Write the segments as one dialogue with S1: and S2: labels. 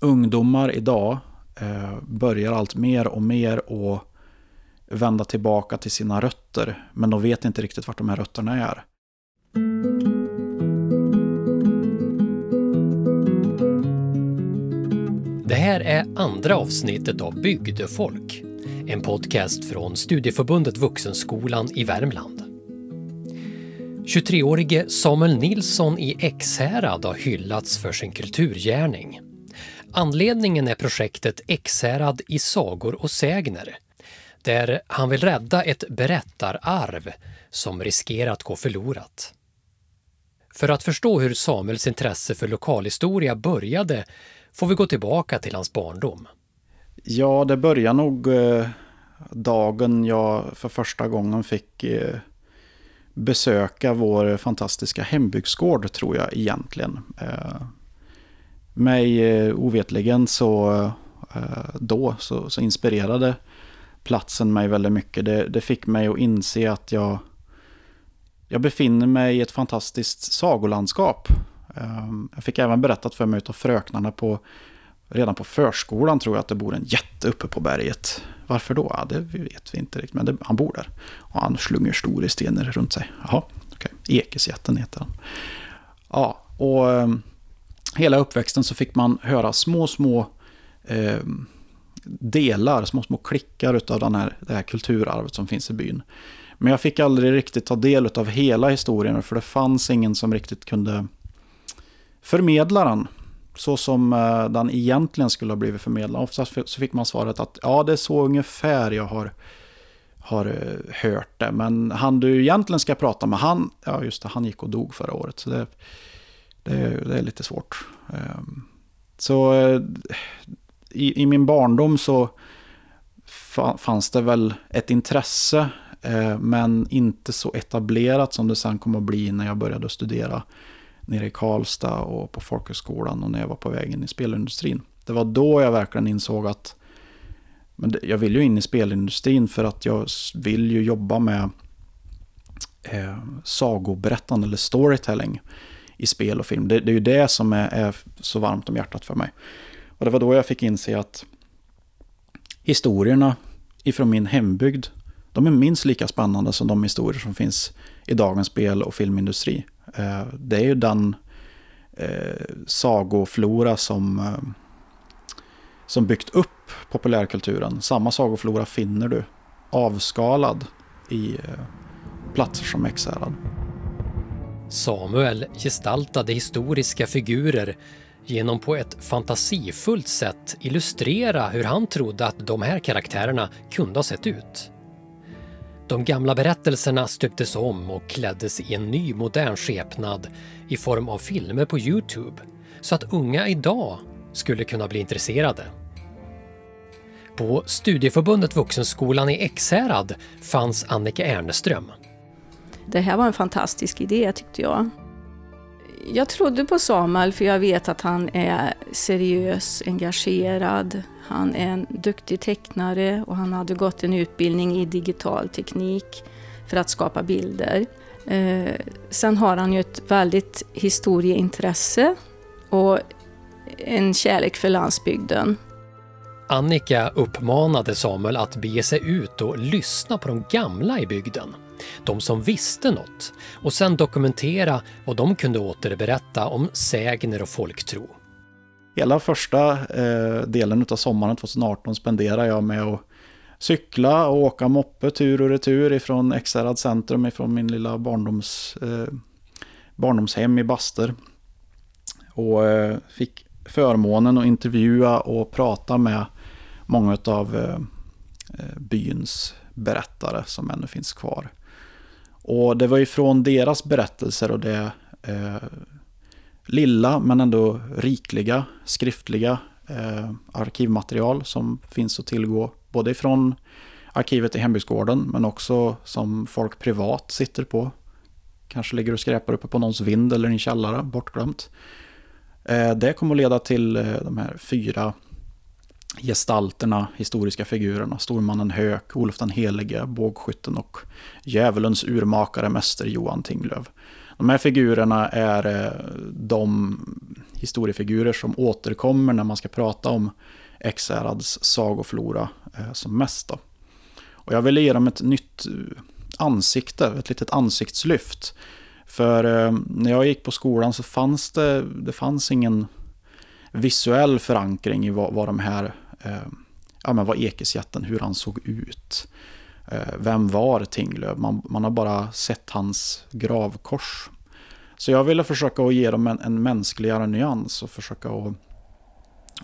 S1: ungdomar idag eh, börjar allt mer och mer att vända tillbaka till sina rötter. Men de vet inte riktigt vart de här rötterna är.
S2: Det här är andra avsnittet av Bygdefolk. En podcast från Studieförbundet Vuxenskolan i Värmland. 23-årige Samuel Nilsson i Ekshärad har hyllats för sin kulturgärning. Anledningen är projektet Ekshärad i sagor och sägner där han vill rädda ett berättararv som riskerar att gå förlorat. För att förstå hur Samuels intresse för lokalhistoria började får vi gå tillbaka till hans barndom.
S1: Ja, det började nog eh, dagen jag för första gången fick eh, besöka vår fantastiska hembygdsgård, tror jag egentligen. Eh, mig eh, ovetligen så eh, då så, så, inspirerade platsen mig väldigt mycket. Det, det, fick mig att inse att jag, jag befinner mig i ett fantastiskt sagolandskap. Ehm, jag fick även berättat för mig av fröknarna på redan på förskolan tror jag att det bor en jätte uppe på berget. Varför då? Ja, det vet vi inte riktigt, men det, han bor där. Och han slungar stora stenar runt sig. Jaha, okej. Okay. Ekesjätten heter han. Ja, och ehm, hela uppväxten så fick man höra små, små eh, delar, små, små klickar av den här, det här kulturarvet som finns i byn. Men jag fick aldrig riktigt ta del av hela historien, för det fanns ingen som riktigt kunde förmedla den så som eh, den egentligen skulle ha blivit förmedlad. Oftast så fick man svaret att ja, det är så ungefär jag har, har eh, hört det. Men han du egentligen ska prata med, han, ja just det, han gick och dog förra året. Så det, det, det är lite svårt. Ehm, så eh, i, i min barndom så fanns det väl ett intresse, eh, men inte så etablerat som det sen kom att bli när jag började studera nere i Karlstad och på folkhögskolan och när jag var på väg in i spelindustrin. Det var då jag verkligen insåg att men jag vill ju in i spelindustrin för att jag vill ju jobba med eh, sagoberättande eller storytelling i spel och film. Det, det är ju det som är, är, så varmt om hjärtat för mig. Och det var då jag fick inse att historierna ifrån min hembygd, de är minst lika spännande som de historier som finns i dagens spel och filmindustri. Eh, det är ju den eh, sagoflora som, eh, som byggt upp populärkulturen. Samma sagoflora finner du avskalad i eh, platser som Ekshärad.
S2: Samuel gestaltade historiska figurer genom på ett fantasifullt sätt illustrera hur han trodde att de här karaktärerna kunde ha sett ut. De gamla berättelserna stöptes om och kläddes i en ny modern skepnad i form av filmer på Youtube så att unga idag skulle kunna bli intresserade. På Studieförbundet Vuxenskolan i Ekshärad fanns Annika Erneström
S3: det här var en fantastisk idé tyckte jag. Jag trodde på Samuel för jag vet att han är seriös, engagerad, han är en duktig tecknare och han hade gått en utbildning i digital teknik för att skapa bilder. Eh, sen har han ju ett väldigt historieintresse och en kärlek för landsbygden.
S2: Annika uppmanade Samuel att bege sig ut och lyssna på de gamla i bygden de som visste något och sen dokumentera vad de kunde återberätta om sägner och folktro.
S1: Hela första eh, delen av sommaren 2018 spenderade jag med att cykla och åka moppe tur och retur ifrån Ekshärads centrum, ifrån min lilla barndoms, eh, barndomshem i Baster. Och eh, fick förmånen att intervjua och prata med många av eh, eh, byns berättare som ännu finns kvar. Och det var ifrån deras berättelser och det eh, lilla men ändå rikliga skriftliga eh, arkivmaterial som finns att tillgå. Både ifrån arkivet i hembygdsgården men också som folk privat sitter på. Kanske ligger och skräpar uppe på någons vind eller i en källare, bortglömt. Eh, det kommer att leda till eh, de här fyra gestalterna, historiska figurerna, stormannen Hök, Olof den helige, bågskytten och djävulens urmakare, mäster Johan Tinglöf. De här figurerna är eh, de historiefigurer som återkommer när man ska prata om Ekshärads sagoflora eh, som mest. Då. Och jag ville ge dem ett nytt eh, ansikte, ett litet ansiktslyft. För när jag gick på skolan så fanns det, det fanns ingen visuell förankring i vad, vad de här, Eh, ja men vad Ekesjätten, hur han såg ut. Eh, vem var Tinglöf? Man, man har bara sett hans gravkors. Så jag ville försöka att ge dem en, en mänskligare nyans och försöka att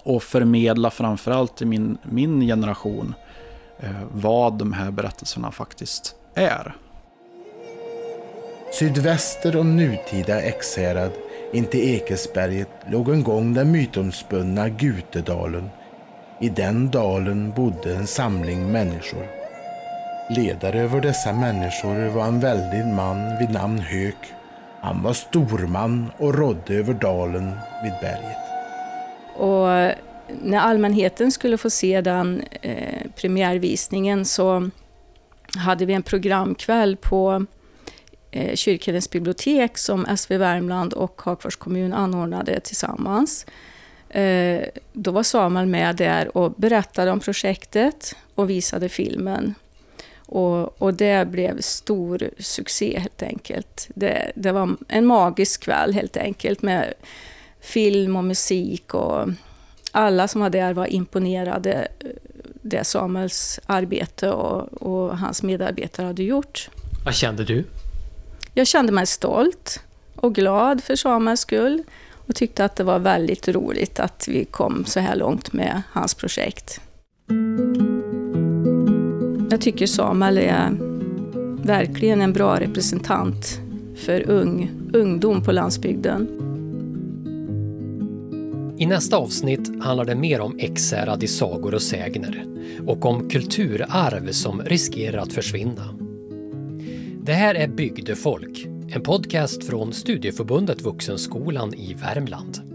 S1: och förmedla framförallt till min, min generation eh, vad de här berättelserna faktiskt är.
S4: Sydväster om nutida Ekshärad, intill Ekesberget, låg en gång den mytomspunna Gutedalen. I den dalen bodde en samling människor. Ledare över dessa människor var en väldig man vid namn Hök. Han var storman och rådde över dalen vid berget.
S3: Och när allmänheten skulle få se den eh, premiärvisningen så hade vi en programkväll på eh, Kyrkhedens bibliotek som SV Värmland och Hagfors kommun anordnade tillsammans. Eh, då var Samuel med där och berättade om projektet och visade filmen. Och, och, det blev stor succé helt enkelt. Det, det, var en magisk kväll helt enkelt med film och musik och alla som var där var imponerade eh, det Samuels arbete och, och hans medarbetare hade gjort.
S2: Vad kände du?
S3: Jag kände mig stolt och glad för Samuels skull och tyckte att det var väldigt roligt att vi kom så här långt med hans projekt. Jag tycker Samuel är verkligen en bra representant för ung, ungdom på landsbygden.
S2: I nästa avsnitt handlar det mer om Ekshärad i sagor och sägner och om kulturarv som riskerar att försvinna. Det här är Bygdefolk, en podcast från Studieförbundet Vuxenskolan i Värmland.